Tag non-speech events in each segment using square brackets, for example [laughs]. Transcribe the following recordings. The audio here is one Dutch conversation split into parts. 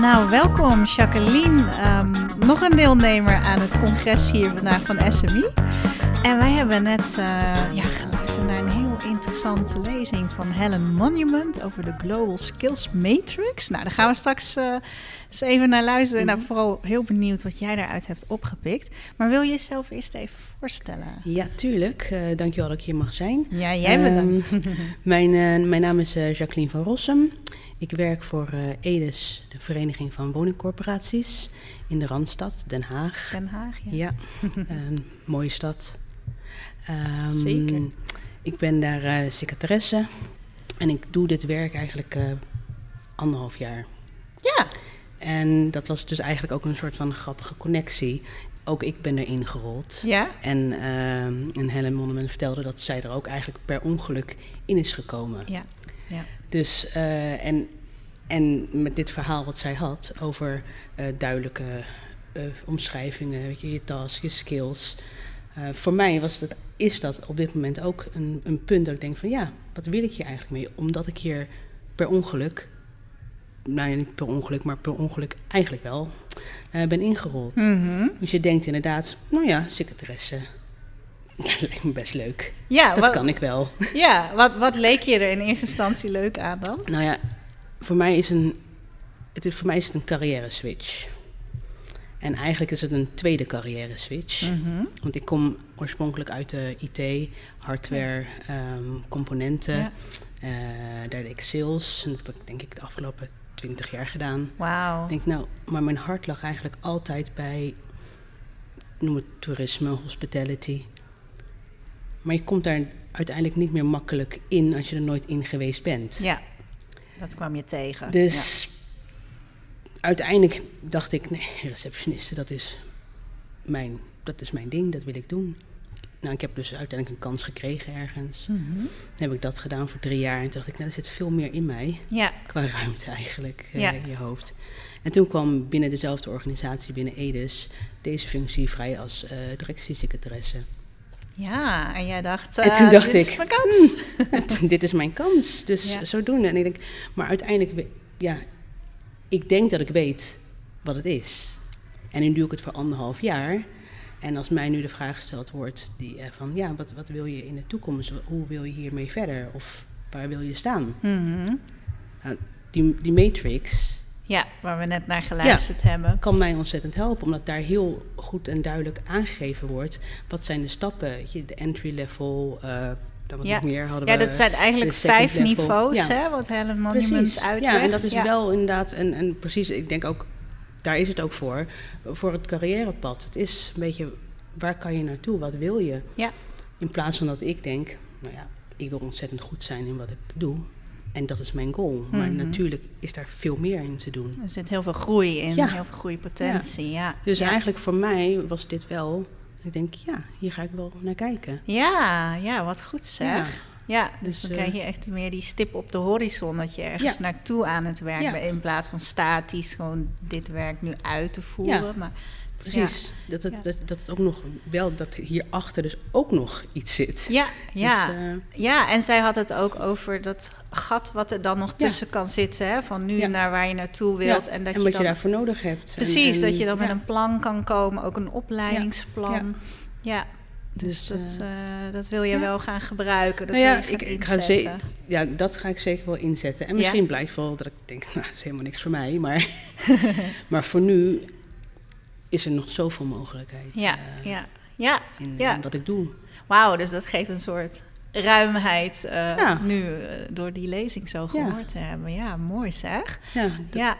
Nou, welkom Jacqueline. Ehm, nog een deelnemer aan het congres hier vandaag van SMI. En wij hebben net uh, ja, interessante lezing van Helen Monument over de Global Skills Matrix. Nou, daar gaan we straks uh, eens even naar luisteren. Mm -hmm. Nou, vooral heel benieuwd wat jij daaruit hebt opgepikt. Maar wil je jezelf eerst even voorstellen? Ja, tuurlijk. Uh, dankjewel dat ik hier mag zijn. Ja, jij bedankt. Um, [laughs] mijn, uh, mijn naam is Jacqueline van Rossum. Ik werk voor EDES, de Vereniging van Woningcorporaties in de Randstad, Den Haag. Den Haag, ja. Ja, [laughs] een mooie stad. Um, Zeker. Ik ben daar uh, secretaresse en ik doe dit werk eigenlijk uh, anderhalf jaar. Ja. En dat was dus eigenlijk ook een soort van grappige connectie. Ook ik ben erin gerold. Ja. En, uh, en Helen Monument vertelde dat zij er ook eigenlijk per ongeluk in is gekomen. Ja. ja. Dus, uh, en, en met dit verhaal wat zij had over duidelijke omschrijvingen, weet je, je task, je skills. Uh, voor mij was dat, is dat op dit moment ook een, een, punt dat ik denk van ja, wat wil ik hier eigenlijk mee? Omdat ik hier per ongeluk, nou ja, niet per ongeluk, maar per ongeluk eigenlijk wel, uh, ben ingerold. Mm -hmm. Dus je denkt inderdaad, nou ja, secretaresse, [laughs] dat lijkt me best leuk. Ja, dat wat, kan ik wel. [laughs] Ja, wat, wat leek je er in eerste instantie leuk aan dan? Nou ja, voor mij is, een, het is, voor mij is het een carrière switch. En eigenlijk is het een tweede carrière switch. Mm -hmm. Want ik kom oorspronkelijk uit de IT, hardware, um, componenten. Ja. Uh, daar deed ik sales. En dat heb ik denk ik de afgelopen twintig jaar gedaan. Wauw. Ik denk nou, maar mijn hart lag eigenlijk altijd bij, noem het toerisme, hospitality. Maar je komt daar uiteindelijk niet meer makkelijk in als je er nooit in geweest bent. Ja, dat kwam je tegen. Dus... Uiteindelijk dacht ik, nee, receptioniste, dat is, mijn, dat is mijn ding, dat wil ik doen. Nou, ik heb dus uiteindelijk een kans gekregen ergens. Mm -hmm. Dan heb ik dat gedaan voor drie jaar en toen dacht ik, nou, er zit veel meer in mij. Ja. Qua ruimte eigenlijk, ja. uh, in je hoofd. En toen kwam binnen dezelfde organisatie, binnen EDES, deze functie vrij als uh, directiesecretaresse. Ja, en jij dacht, uh, en toen dacht dit ik, is mijn kans. Hmm, [laughs] dit is mijn kans, dus Ja. zo doen. En ik denk, maar uiteindelijk, ja, ik denk dat ik weet wat het is. En nu doe ik het voor anderhalf jaar. En als mij nu de vraag gesteld wordt die, uh, van ja, wat, wat wil je in de toekomst? Hoe wil je hiermee verder? Of waar wil je staan? Mm -hmm. nou, die, die matrix. Ja, waar we net naar geluisterd ja, hebben. Kan mij ontzettend helpen, omdat daar heel goed en duidelijk aangegeven wordt. Wat zijn de stappen? De entry level. Uh, dan ja. nog meer hadden ja, we dat zijn eigenlijk vijf level. niveaus, Ja. hè, wat Helen Monument Precies. uitlegt. Ja, en dat is Ja. wel inderdaad, en, en precies, ik denk ook, daar is het ook voor, voor het carrièrepad. Het is een beetje, waar kan je naartoe, wat wil je? Ja. In plaats van dat ik denk, nou ja, ik wil ontzettend goed zijn in wat ik doe. En dat is mijn goal. Maar Mhm. natuurlijk is daar veel meer in te doen. Er zit heel veel groei in, Ja. heel veel groeipotentie. Ja. Dus ja. eigenlijk voor mij was dit wel, ik denk, ja, hier ga ik wel naar kijken. Ja, ja, wat goed zeg. Ja. Ja, dus, Dus, dan eh, krijg je echt meer die stip op de horizon dat je ergens Ja. naartoe aan het werk bent. In plaats van statisch gewoon dit werk nu uit te voeren. Maar Precies. Dat, het, Ja. dat, dat het ook nog wel, dat hierachter dus ook nog iets zit. ja, ja. Dus, eh, ja, en zij had het ook over dat gat wat er dan nog tussen kan zitten. Hè? Van nu Ja. naar waar je naartoe wilt. ja, en dat en je wat dan, je daarvoor nodig hebt. Precies, en- dat je dan met ja. een plan kan komen. Ook een opleidingsplan. Ja. Ja. Dus, Dus, dat, eh, eh, dat wil je ja. wel gaan gebruiken. Dat Nou ja, wil je gaan ik, ik ga ze, ja, dat ga ik zeker wel inzetten. En Ja? misschien blijft wel dat ik denk, [laughs] nou, dat is helemaal niks voor mij. Maar, [laughs] maar voor nu is er nog zoveel mogelijkheid Ja, eh, ja, ja. in, ja. in wat ik doe. Wauw, dus dat geeft een soort ruimheid eh, Ja. nu eh, door die lezing zo gehoord te hebben. Ja, mooi zeg. Ja, Ja.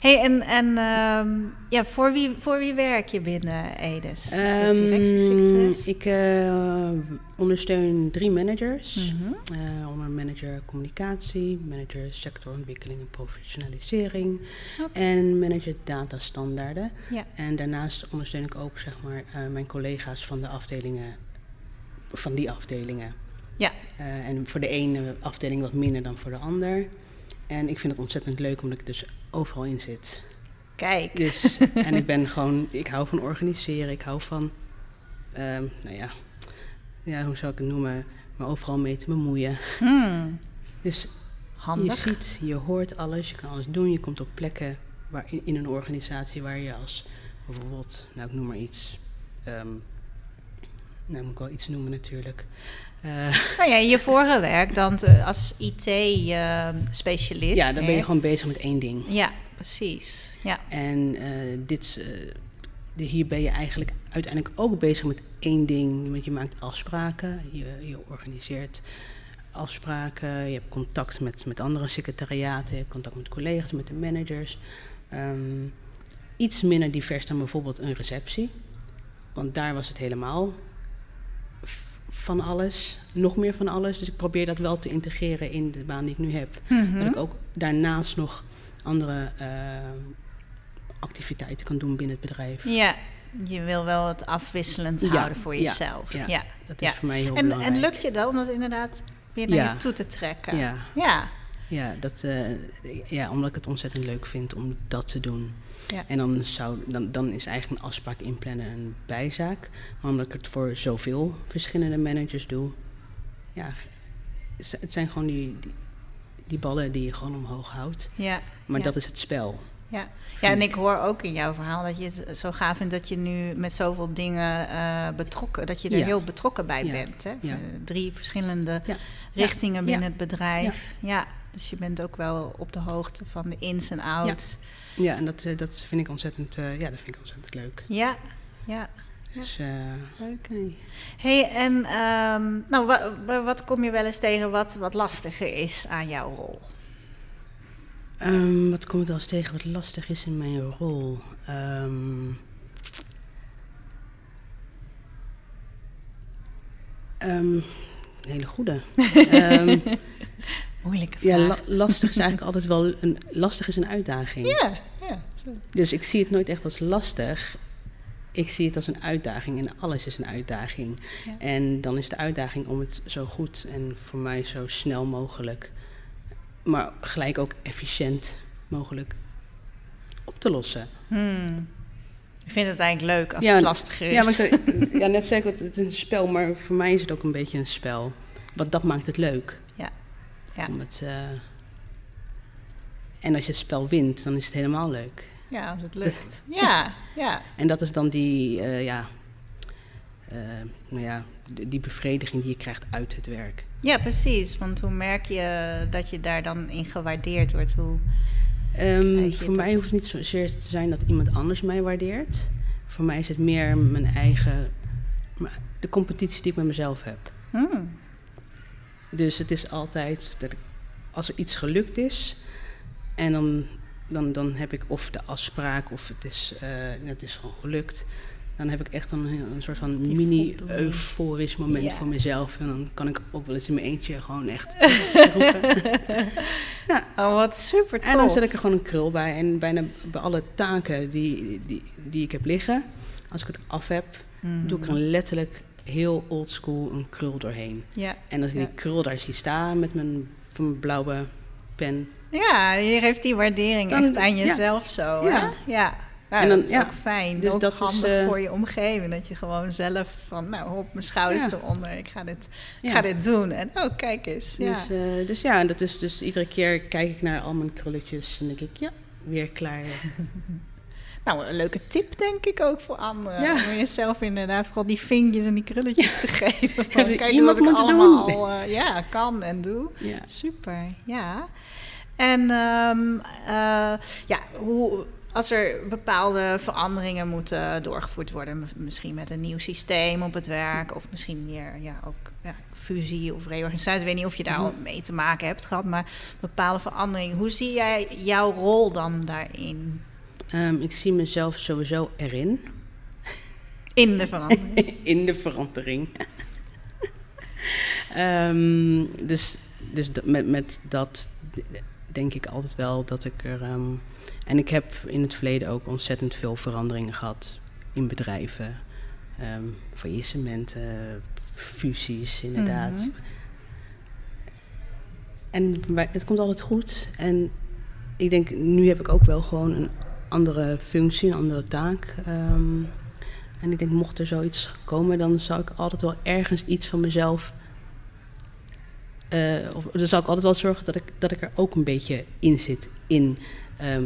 Hey, en en ehm, ja, voor, wie, voor wie werk je binnen EDES? Directiesecretaris? ik eh, ondersteun drie managers. Mhm. Eh, onder manager communicatie, manager sectorontwikkeling en professionalisering en manager datastandaarden. Ja. En daarnaast ondersteun ik ook zeg maar, eh, mijn collega's van de afdelingen, van die afdelingen. Ja. En voor de ene afdeling wat minder dan voor de ander. En ik vind het ontzettend leuk omdat ik dus overal in zit. Kijk. Dus, [laughs] en ik ben gewoon, ik hou van organiseren, ik hou van, ehm, nou ja, ja, hoe zou ik het noemen, me overal mee te bemoeien. Hmm. Dus handig. Je ziet, je hoort alles, je kan alles doen. Je komt op plekken waar, in, in een organisatie waar je als bijvoorbeeld, nou ik noem maar iets. ehm, nou moet ik wel iets noemen natuurlijk. Eh, [laughs] Nou ja, je vorige werk dan te- als IT-specialist. ja, dan ben je gewoon bezig met één ding. Ja, precies. Ja. En eh, dit, eh, hier ben je eigenlijk uiteindelijk ook bezig met één ding. Want je maakt afspraken, je, je organiseert afspraken, je hebt contact met, met andere secretariaten, je hebt contact met collega's, met de managers. Ehm, iets minder divers dan bijvoorbeeld een receptie. Want daar was het helemaal van alles, nog meer van alles. Dus ik probeer dat wel te integreren in de baan die ik nu heb. Mhm. Dat ik ook daarnaast nog andere eh, activiteiten kan doen binnen het bedrijf. Ja, je wil wel het afwisselend Ja, houden voor ja, jezelf. ja. Ja. Dat is voor mij heel En, belangrijk. en lukt je dat om dat inderdaad weer naar je toe te trekken? Ja, Ja. ja, dat, eh, ja, omdat ik het ontzettend leuk vind om dat te doen. Ja. En dan, zou, dan, dan is eigenlijk een afspraak inplannen een bijzaak. Maar omdat ik het voor zoveel verschillende managers doe, ja, het zijn gewoon die, die, die ballen die je gewoon omhoog houdt. Ja. Maar Ja. dat is het spel. Ja. ja, en ik hoor ook in jouw verhaal dat je het zo gaaf vindt dat je nu met zoveel dingen eh, betrokken, dat je er Ja. heel betrokken bij Ja. bent. Hè? Ja. Drie verschillende richtingen binnen het bedrijf. Ja. dus je bent ook wel op de hoogte van de ins en outs. Ja, en dat, eh, dat vind ik ontzettend, eh, ja, dat vind ik ontzettend leuk. Ja, ja, Dus, eh, leuk. nee. hey, en ehm, nou, wa- wa- wat kom je wel eens tegen wat, wat lastiger is aan jouw rol? Ehm, wat kom ik wel eens tegen wat lastig is in mijn rol? Ehm, een hele goede. [laughs] Moeilijke vraag. ja, la- lastig is eigenlijk altijd wel een lastig is een uitdaging. ja, ja. Dus ik zie het nooit echt als lastig. Ik zie het als een uitdaging en alles is een uitdaging. Ja. En dan is de uitdaging om het zo goed en voor mij zo snel mogelijk, maar gelijk ook efficiënt mogelijk op te lossen. Hmm. Ik vind het eigenlijk leuk als Ja, het lastiger is. Ja, maar ik [laughs] ja, net zei ik, het het is een spel, maar voor mij is het ook een beetje een spel. Want dat maakt het leuk. Ja. Ja. Om het, eh, En als je het spel wint, dan is het helemaal leuk. Ja, als het lukt. [laughs] Ja, ja. En dat is dan die, eh, ja, eh, nou ja, die bevrediging die je krijgt uit het werk. Ja, precies. Want hoe merk je dat je daar dan in gewaardeerd wordt? Hoe... Ehm, voor dat? mij hoeft het niet zozeer te zijn dat iemand anders mij waardeert. Voor mij is het meer mijn eigen, de competitie die ik met mezelf heb. Hmm. Dus het is altijd dat ik, als er iets gelukt is en dan, dan, dan heb ik of de afspraak of het is, eh, het is gewoon gelukt. Dan heb ik echt een, een soort van Die mini voldoening. euforisch moment Ja. voor mezelf. En dan kan ik ook wel eens in mijn eentje gewoon echt [laughs] roepen. [laughs] Oh, wat super tof. En dan zet ik er gewoon een krul bij. En bijna bij alle taken die, die, die ik heb liggen, als ik het af heb, Mhm. doe ik er letterlijk heel oldschool een krul doorheen. Ja. En als ik Ja. die krul daar zie staan met mijn, van mijn blauwe pen. ja, je geeft die waardering Dan- echt aan ja. jezelf zo. Ja. Hè? ja. Ja, En dan- dat is ja. ook fijn. Dus ook dat is, handig eh, voor je omgeving. Dat je gewoon zelf van, nou, op mijn schouders Ja. eronder. Ik ga dit, ik Ja. ga dit doen. En oh, kijk eens. Ja. Dus, eh, dus ja, en dat is dus iedere keer kijk ik naar al mijn krulletjes en denk ik, ja, weer klaar. [laughs] Nou, een leuke tip denk ik ook voor anderen. Ja. Om jezelf inderdaad vooral die vinkjes en die krulletjes te geven. Kijk iemand wat ik moet allemaal doen. eh, ja, kan en doe. Ja. Super, ja. En ehm, eh, ja, hoe, als er bepaalde veranderingen moeten doorgevoerd worden, misschien met een nieuw systeem op het werk, of misschien meer ja, ook ja, fusie of reorganisatie. Ik weet niet of je daar al Mhm. mee te maken hebt gehad, maar bepaalde veranderingen. Hoe zie jij jouw rol dan daarin? Ehm, ik zie mezelf sowieso erin, In de verandering. [laughs] in de verandering. [laughs] Ehm, dus dus met, met dat denk ik altijd wel dat ik er. ehm, en ik heb in het verleden ook ontzettend veel veranderingen gehad in bedrijven. Ehm faillissementen, fusies, inderdaad. Mhm. En het komt altijd goed. En ik denk, nu heb ik ook wel gewoon een andere functie, een andere taak. Ehm, en ik denk, mocht er zoiets komen, dan zou ik altijd wel ergens iets van mezelf eh, of, dan zal ik altijd wel zorgen dat ik, dat ik er ook een beetje in zit in ehm,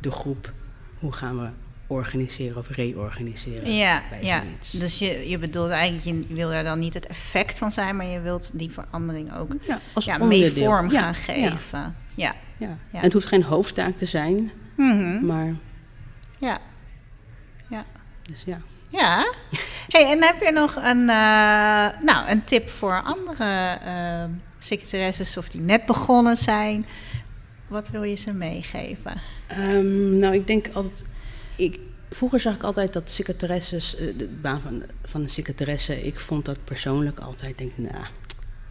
de groep. Hoe gaan we organiseren of reorganiseren? Ja, ja. dus je, je bedoelt eigenlijk, je wil er dan niet het effect van zijn, maar je wilt die verandering ook ja, als ja, mee vorm Ja, gaan geven. Ja. ja. Ja. En het hoeft geen hoofdtaak te zijn, Mhm. maar Ja. Ja. dus ja. Ja. Hey, en heb je nog een, eh, nou, een tip voor andere eh, secretaresses of die net begonnen zijn? Wat wil je ze meegeven? Ehm, nou, ik denk altijd. Ik, vroeger zag ik altijd dat secretaresses, eh, de baan van, van een secretaresse, ik vond dat persoonlijk altijd, denk nou,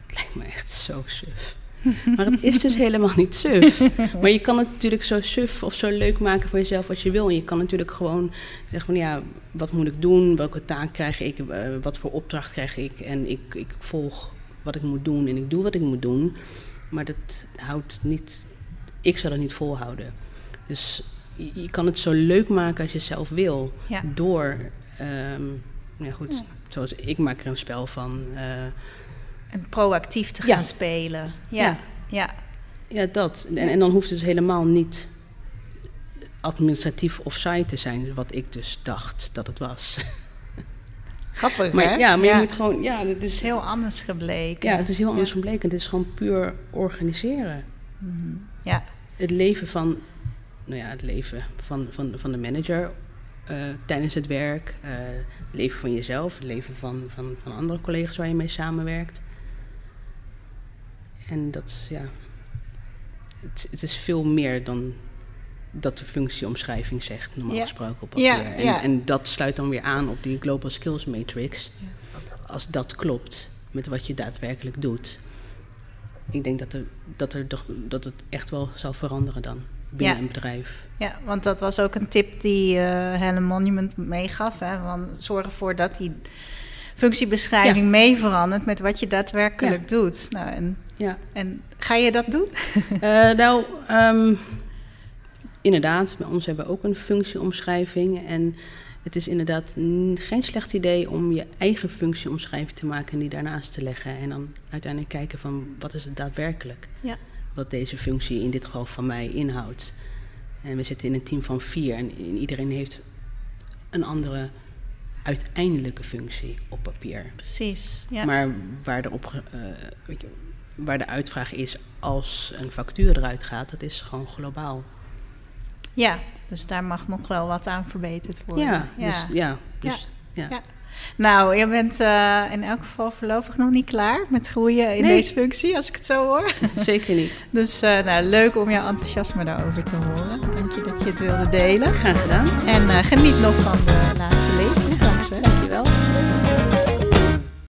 het lijkt me echt zo suf. [laughs] Maar het is dus helemaal niet suf. [laughs] Maar je kan het natuurlijk zo suf of zo leuk maken voor jezelf als je wil. En je kan natuurlijk gewoon zeggen van ja, wat moet ik doen? Welke taak krijg ik? Eh, wat voor opdracht krijg ik? En ik, ik volg wat ik moet doen en ik doe wat ik moet doen. Maar dat houdt niet, ik zou dat niet volhouden. Dus je, kan het zo leuk maken als je zelf wil. Ja. Door, ehm ja goed, Ja. zoals ik maak er een spel van. eh, En proactief te Ja. gaan spelen. Ja. Ja. Ja. Ja, dat. En, en dan hoeft het dus helemaal niet administratief of saai te zijn, wat ik dus dacht dat het was. [laughs] Grappig, Maar hè? ja, maar je moet gewoon, ja, het is heel anders gebleken. Ja, het is heel anders Ja. gebleken. Het is gewoon puur organiseren. Mhm. Ja. Het leven van, nou ja, het leven van, van, van de manager eh, tijdens het werk, eh, het leven van jezelf, het leven van, van, van andere collega's waar je mee samenwerkt. En dat, ja, het, het is veel meer dan dat de functieomschrijving zegt, normaal Ja. gesproken op papier. Ja, en, ja. en dat sluit dan weer aan op die Global Skills Matrix. Als dat klopt met wat je daadwerkelijk doet. Ik denk dat, er, dat, er toch, dat het echt wel zal veranderen dan binnen een bedrijf. Ja, want dat was ook een tip die eh Helen Monument meegaf. Hè, van zorg ervoor dat die functiebeschrijving mee verandert met wat je daadwerkelijk doet. Nou, en, Ja. en ga je dat doen? Eh, nou, ehm, inderdaad, bij ons hebben we ook een functieomschrijving. En het is inderdaad geen slecht idee om je eigen functieomschrijving te maken en die daarnaast te leggen. En dan uiteindelijk kijken van wat is het daadwerkelijk Ja. wat deze functie in dit geval van mij inhoudt. En we zitten in een team van vier en iedereen heeft een andere uiteindelijke functie op papier. Precies. Ja. Maar waar, er op, eh, weet je, waar de uitvraag is als een factuur eruit gaat, dat is gewoon globaal. ja, dus daar mag nog wel wat aan verbeterd worden. Ja, dus, ja, dus, ja. Ja. Nou, je bent eh, in elk geval voorlopig nog niet klaar met groeien in Nee. deze functie, als ik het zo hoor. [laughs] zeker niet. Dus eh, nou, leuk om jouw enthousiasme daarover te horen. Dank je dat je het wilde delen. Graag gedaan. En geniet nog van de laatste